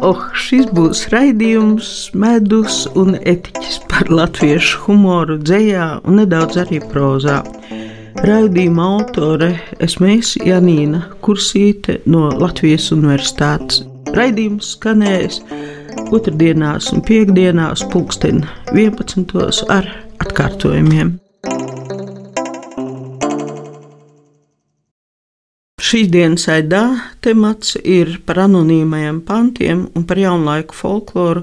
Oh, šis būs raidījums, medus un etiķis par latviešu humoru, dzējā un nedaudz arī prozā. Raidījuma autore esmu es Janīna Kursīte no Latvijas Universitātes. Raidījums skanēs otrdienās un piekdienās pulksten 11. ar atkārtojumiem. Šīs dienas aidā temats ir par anonīmajiem pantiem un par jaunlaiku folkloru,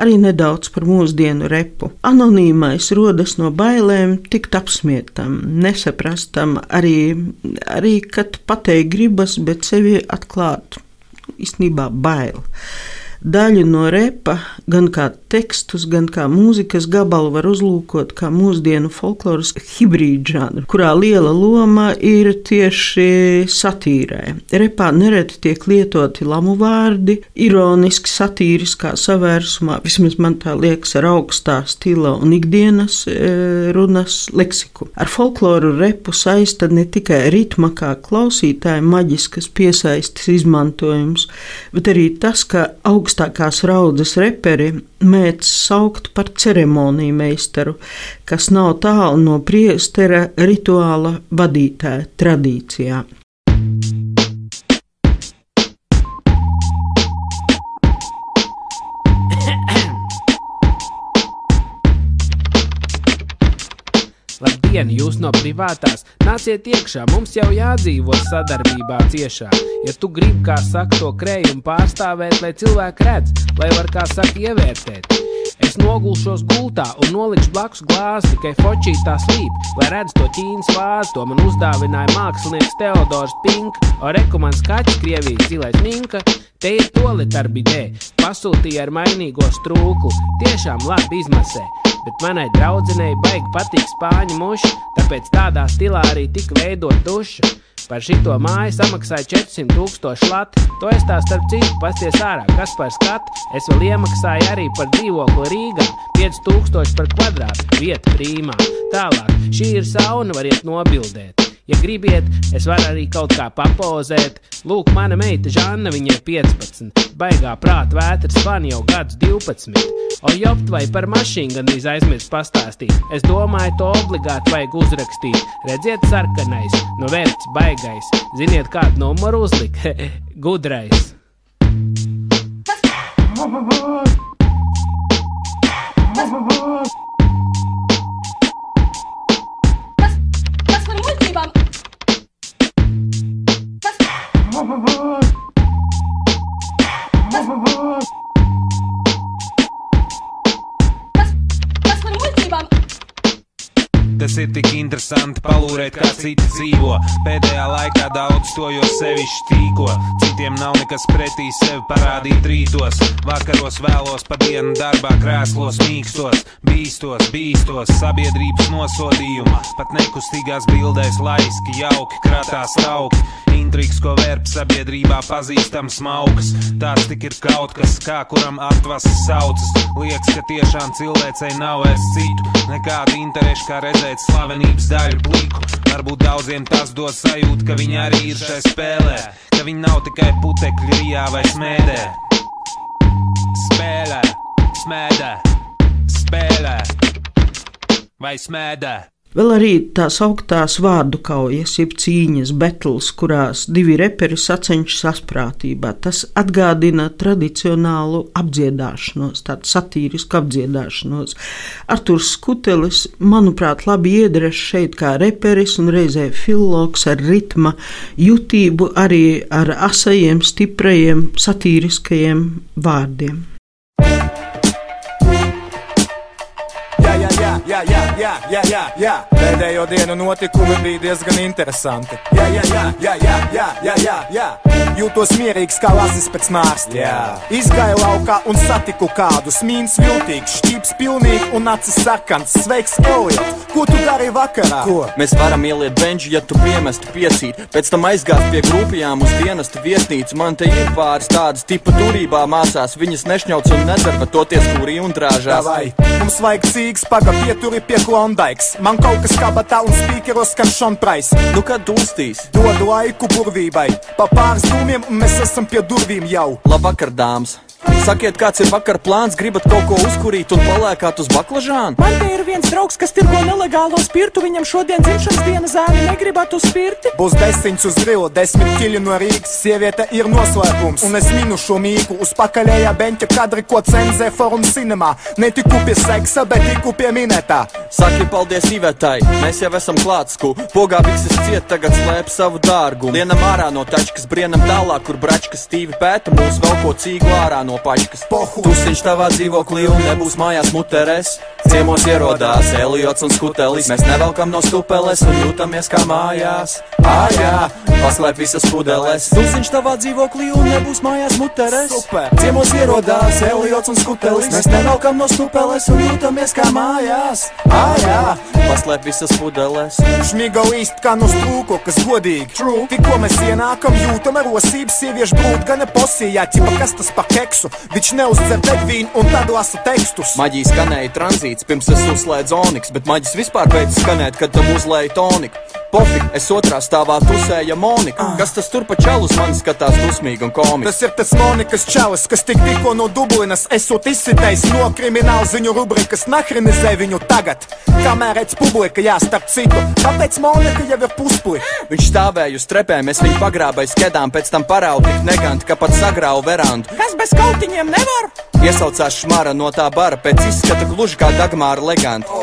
arī nedaudz par mūsdienu repu. Anonīmais rodas no bailēm tikt apsmietam, nesaprastam, arī, arī kad pateikt gribas, bet sevi atklāt īstenībā bail daļu no repa, gan kā tekstus, gan kā mūzikas gabalu var uzlūkot kā mūsdienu folkloras hibrīdu žanru, kurā liela loma ir tieši satīrē. Repā nereti tiek lietoti lamu vārdi, ironiski satīriskā savērsumā, vismaz man tā liekas, ar augstā stila un ikdienas e, runas leksiku. Ar folkloru repu saista ne tikai ritma kā klausītāja maģiskas piesaistes izmantojums, bet arī tas, ka augsts augstākās raudzes reperi mēdz saukt par ceremoniju meistaru, kas nav tālu no priestera rituāla vadītāja tradīcijā. Labdien, jūs no privātās! Nāciet iekšā, mums jau jādzīvo sadarbībā ciešā. Ja tu gribi, kā saka, to krējumu pārstāvēt, lai cilvēki redz, lai var, kā saka, ievērtēt. Es nogulšos gultā un nolikšu blakus glāzi, tikai fočītā slīp, lai redz to ķīnas vāzi. To man uzdāvināja mākslinieks Teodors Pink, o rekomends kaķis Krievijas zilais minka. Te ir tolit ar bidē, pasūtīja ar mainīgo strūklu, tiešām labi izmasē bet manai draudzenei baigi patīk spāņu muša, tāpēc tādā stilā arī tika veidot duša. Par šito māju samaksāja 400 tūkstoši lati. To es tā starp citu pasties ārā, kas par skatu. Es vēl iemaksāju arī par dzīvokli Rīgā. 5000 par kvadrātu, vieta prīmā. Tālāk, šī ir sauna, variet nobildēt. Ja gribiet, es varu arī kaut kā papozēt. Lūk, mana meita Žanna, viņai 15. Baigā prāta vētras fan jau gadus 12. O jopt vai par mašīnu gandrīz aizmirst pastāstīt. Es domāju, to obligāti vajag uzrakstīt. Redziet, sarkanais, no vērts baigais. Ziniet, kādu numuru uzlikt? Gudrais. Tas ir tik interesanti palūrēt, kā citi dzīvo. Pēdējā laikā daudz to jau sevišķi tīko. Citiem nav nekas pretī sevi parādīt rītos. Vakaros vēlos pa dienu darbā krēslos, mīkstos, bīstos, bīstos, sabiedrības nosodījumu. Pat nekustīgās bildēs laiski, jauki, krātās tauki. Intrigs, ko vērp sabiedrībā pazīstams smauks. Tāds tik ir kaut kas, kā kuram atvases saucas. Liekas, ka tiešām cilvēcei nav vairs citu, nekāda interešu kā redzēt redzēt slavenības daļu pliku. Varbūt daudziem tas dod sajūtu, ka viņi arī ir šai spēlē, ka viņi nav tikai putekļi rijā vai smēdē. Spēlē, smēdē, spēlē vai smēdē. Vēl arī tās augtās vārdu kaujas, jeb cīņas, betls, kurās divi reperi sacenšas asprātībā. Tas atgādina tradicionālu apdziedāšanos, tādu satīrisku apdziedāšanos. Arturs Skutelis, manuprāt, labi iedres šeit kā reperis un reizē filologs ar ritma jutību, arī ar asajiem, stiprajiem, satīriskajiem vārdiem. Jā, jā, jā, jā, jā, jā. Pēdējo dienu notikumi bija diezgan interesanti. Jā, jā, jā, jā, jā, jā, jā, jā, jā. Jūtos mierīgs kā lazis pēc nārsta. Izgāju laukā un satiku kādu smīns viltīgs, šķīps pilnīgi un acis sarkans. Sveiks, Eliot! Ko tu dari vakarā? Ko? Mēs varam ieliet benžu, ja tu piemestu piesīt. Pēc tam aizgāt pie grupijām uz dienestu viesnīcu. Man te ir pāris tādas tipa turībā mācās. Viņas nešņauc un nedara, toties kurī un drāžās. Davai. Mums vajag cīgs pagapiet pieturi pie klondaiks. Man kaut kas kabatā un spīkeros skan šonprais. Nu, kad dūstīs? Dodu laiku burvībai. Pa pāris dūmiem un mēs esam pie durvīm jau. Labvakar, dāmas! Sakiet, kāds ir vakar plāns, gribat kaut ko uzkurīt un palēkāt uz baklažānu? Man te ir viens draugs, kas tirgo nelegālo spirtu. Viņam šodien dzimšanas dienas zāle negribētu spirti. Būs desmit uz grila, desmit kili no Rīgas. Sieviete ir noslēpums, un es minu šo mīklu uz pakaļējā beņķa kadri, ko cenzē forum cinemā. Ne tiku pie seksa, bet tiku pie minētā. Saki paldies Ivetai, mēs jau esam klātsku. Pogā vikses ciet, tagad slēp savu dārgumu. Lienam ārā no tačkas, brienam tālāk, kur bračkas stīvi pēta mūs vēl ko cīgu ārā no pačkas. Pohu. Tusiņš tavā dzīvoklī un nebūs mājās muterēs. Ciemos ierodās Eliots un Skutelis. Mēs nevelkam no stupeles un jūtamies kā mājās. Ājā, paslēp visas pudeles. Tusiņš tavā dzīvoklī un nebūs mājās muterēs. Ciemos ierodās Eliots un Skutelis. Mēs nevelkam no stupeles un jūtamies kā mājās. Ājā, paslēp visas pudeles. Šmiga īsti kā no strūko, kas godīgi. True. Tikko mēs ienākam, jūtam rosības sieviešu brūdu, gan posījā, ķipa kas tas pa keksu. Viņš neuzcer degvīnu un tad lasa tekstus. Maģija skanēja tranzīts, pirms es uzslēdzu oniks, bet maģis vispār beidz skanēt, kad tam uzlēja toniku. Pofik, es otrā stāvā tusēja Monika. Kas tas tur pa čalus man skatās dusmīgi un komiski? Tas ir tas Monikas čalis, kas tik tikko no Dublinas esot izsitējis no krimināla ziņu rubrikas nahrinizē viņu tagad. Kamēr redz publika, jā, starp citu, kāpēc Monika jau ir puspuļa? Viņš stāvēja uz trepēm, es viņu pagrābēju skedām, pēc tam paraugu tik neganti, ka pat sagrāvu verandu. Kas bez kautiņiem nevar? Iesaucās šmara no tā bara, pēc izskata gluži kā Dagmāra leganta.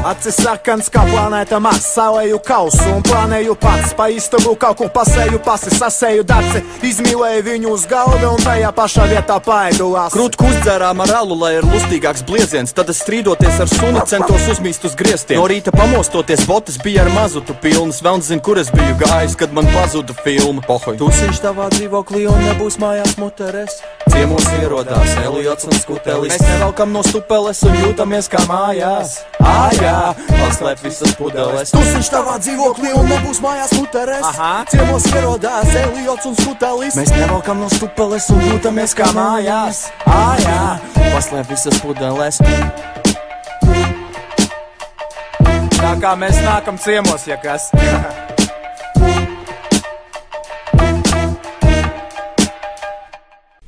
Acis sarkans kā planēta Mars, salēju kausu un plānēju pats. Pa istabu kaut kur pasēju pasi, sasēju daci, izmīlēju viņu uz galda un tajā pašā vietā paēdulās. Krūtku uzdzērām ar alu, lai ir lustīgāks blieziens, tad es strīdoties ar sunu centos uzmīst uz griestiem. No rīta pamostoties, botas bija ar mazutu pilnas, vēl nezinu, kur es biju gājis, kad man pazuda filma. Pohoj. Tusiņš tavā dzīvoklī un nebūs mājās muteres. Ciemos ierodās Eliots un Skutelis. Mēs nevelkam no stupeles un jūtamies kā mājās. Ājā, paslēp visas pudeles. Tusiņš tavā dzīvoklī un nebūs mājās muteres. Aha. Ciemos ierodās Eliots un Skutelis. Mēs nevelkam no stupeles un jūtamies kā mājās. Ājā, paslēp visas pudeles. Tā kā mēs nākam ciemos, ja kas.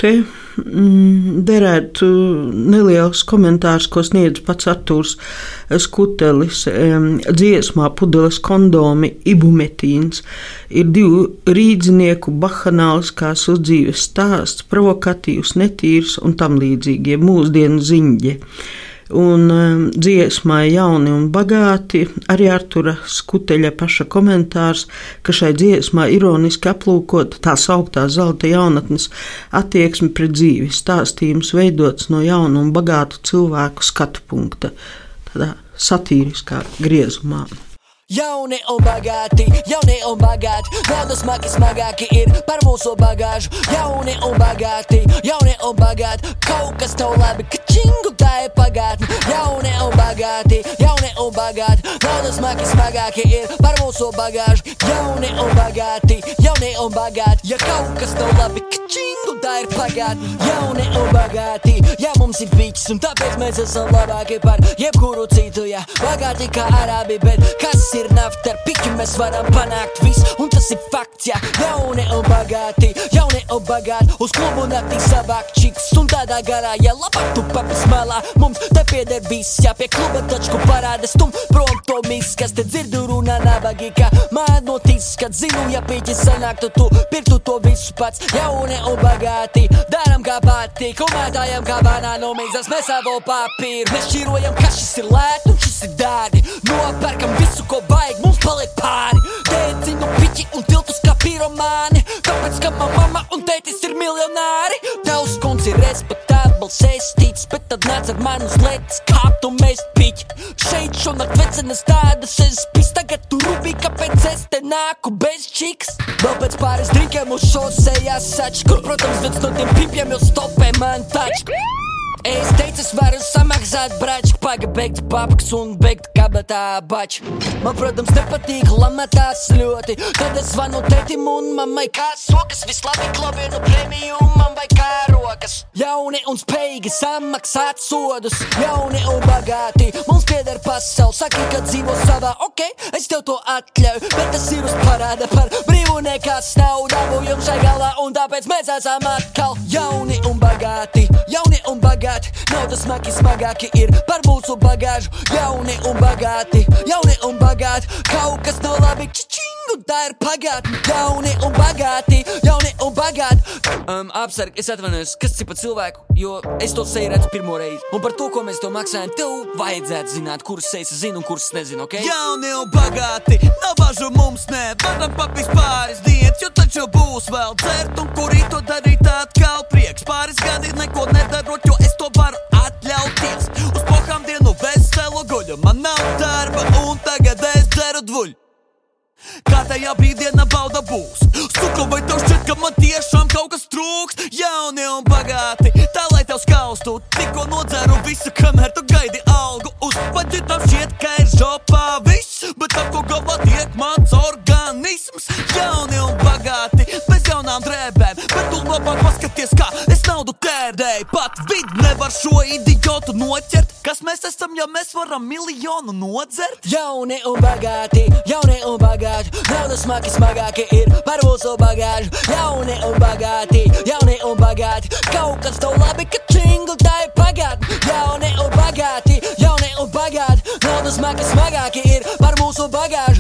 Te derētu neliels komentārs, ko sniedz pats Artūrs Skutelis. Dziesmā pudeles kondomi ibumetīns ir divu rīdzinieku bahanāliskās uzdzīves stāsts, provokatīvs, netīrs un tam līdzīgie mūsdienu ziņģi. Un um, dziesmā jauni un bagāti. Arī Artura Skuteļa paša komentārs, ka šai dziesmā ironiski aplūkot tā sauktā zelta jaunatnes attieksme pret dzīvi, stāstījums veidots no jaunu un bagātu cilvēku skatu punkta, tādā satīriskā griezumā. Jauni un bagāti, jauni un bagāti, naudas maki smagāki ir par mūsu bagāžu. Jauni un bagāti, jauni un bagāti, kaut kas tev labi, ka tā ir pagātne. Jauni un bagāti, jauni un bagāti, naudas maki smagāki ir par mūsu bagāžu. Jauni un bagāti, jauni un bagāti, ja kaut kas tev labi, ka čingu tā ir pagātne. Jauni un bagāti, ja mums ir biķis, un tāpēc mēs esam labāki par jebkuru citu, ja bagāti kā arabi, bet kas ir nafta? Ar piķu, mēs varam panākt visu, un tas ir fakts, ja. Jauni un bagāti, jauni un bagāti, uz klubu naktī savāk čiks, un tādā garā, ja labāk tu papis malā, mums te pieder viss, ja pie kluba tačku parāda stum, prom to mis, kas te dzirdu runā nabagi, kā man notis, kad zinu, ja pīķi sanāktu tu, pirktu to visu pats, jauni un bagāti, un mētājam kā banānu mīzas, mēs savu papīru, nešķirojam, ka šis ir lēt un šis ir dārgi, nopērkam visu, ko vajag, mums paliek pāri, tēcinu piķi un tiltus kā piromāni, tāpēc, ka man mama un tētis ir miljonāri, tavs kungs ir respektabls, es ticu, bet tad nāc ar mani uz letes, kāpt un mēs piķi, šeit šonakt vecenas tādas, es pis tagad tu rubī, kāpēc es te nāku bez čiks, vēl pēc pāris drinkiem uz šosejās sač, kur, protams, viens no tiem pipiem jau stopē man taču. Es teicu, es varu samaksāt brāčku, pagabeigt papaks un beigt kabatā baču. Man, protams, nepatīk lamatās ļoti. Tad es zvanu tētim un mammai kā sokas, vislabi klavienu prēmiju man vai kā rokas. Jauni un spējīgi samaksāt sodus, jauni un bagāti. Mums pieder pasauli, saki, ka dzīvo savā, ok, es tev to atļauju, bet tas ir uz parāda par brīvu nekās nav dabūjums šai galā, un tāpēc mēs esam atkal jauni un bagāti, jauni un bagāti. Naudas smagi smagāki ir par mūsu bagāžu. Jauni un bagāti, jauni un bagāti. Kaut kas nav labi, čičingu, tā ir pagātne. Jauni un bagāti, jauni un bagāti. Um, apsargi, es atvainojos, kas ir pa cilvēku, jo es to seju redzu pirmo reizi. Un par to, ko mēs to maksājam, tev vajadzētu zināt, kuras sejas zinu un kuras nezinu, ok? Jauni un bagāti, nav bažu mums, nē, varam papist pāris dienas, jo taču būs vēl dzert un kurī to darīt atkal prieks. Pāris gadi neko nedarot, jo es to varu atļauties. Uz pohām dienu veselu guļu, man nav darba un tagad es dzeru dvuļu. Kā tajā brīdienā bauda būs? Stuka vai tev šķiet, ka man tiešām kaut kas trūks? Jauni un bagāti, tā lai tev skaustu. Tikko nodzeru visu, kamēr tu gaidi algu uz. Vai citam šķiet, ka ir žopā naudu tērēju. Pat vidi nevar šo idiotu noķert. Kas mēs esam, ja mēs varam miljonu nodzert? Jauni un bagāti, jauni un bagāti. Naudas smagi smagāki ir par mūsu bagāžu. Jauni un bagāti, jauni un bagāti. Kaut kas tev labi, ka činglu tā ir pagātne. Jauni un bagāti, jauni un bagāti. Naudas smagi smagāki ir par mūsu bagāžu.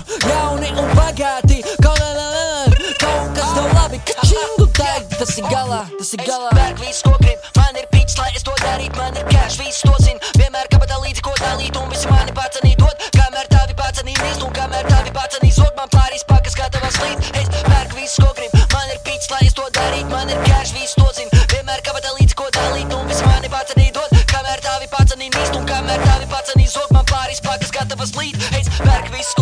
Tas ir galā, tas ir galā. Pērk visu, ko grib, man ir pīķis, lai es to darītu, man ir cash, visu to zinu. Vienmēr kabatā līdzi, ko dalīt, un visi mani pacenī dod. Kamēr tavi pacenī nīst, un kamēr tavi pacenī zod, man pārīs pakas gatavas līdz. Es pērk visu, ko grib, man ir pīķis, lai es to darītu, man ir cash, visu to zinu. Vienmēr kabatā līdzi, ko dalīt, un visi mani pacenī dod. Kamēr tavi pacenī nīst, un kamēr tavi pacenī zod, man pārīs pakas gatavas līdz. Es pērk visu,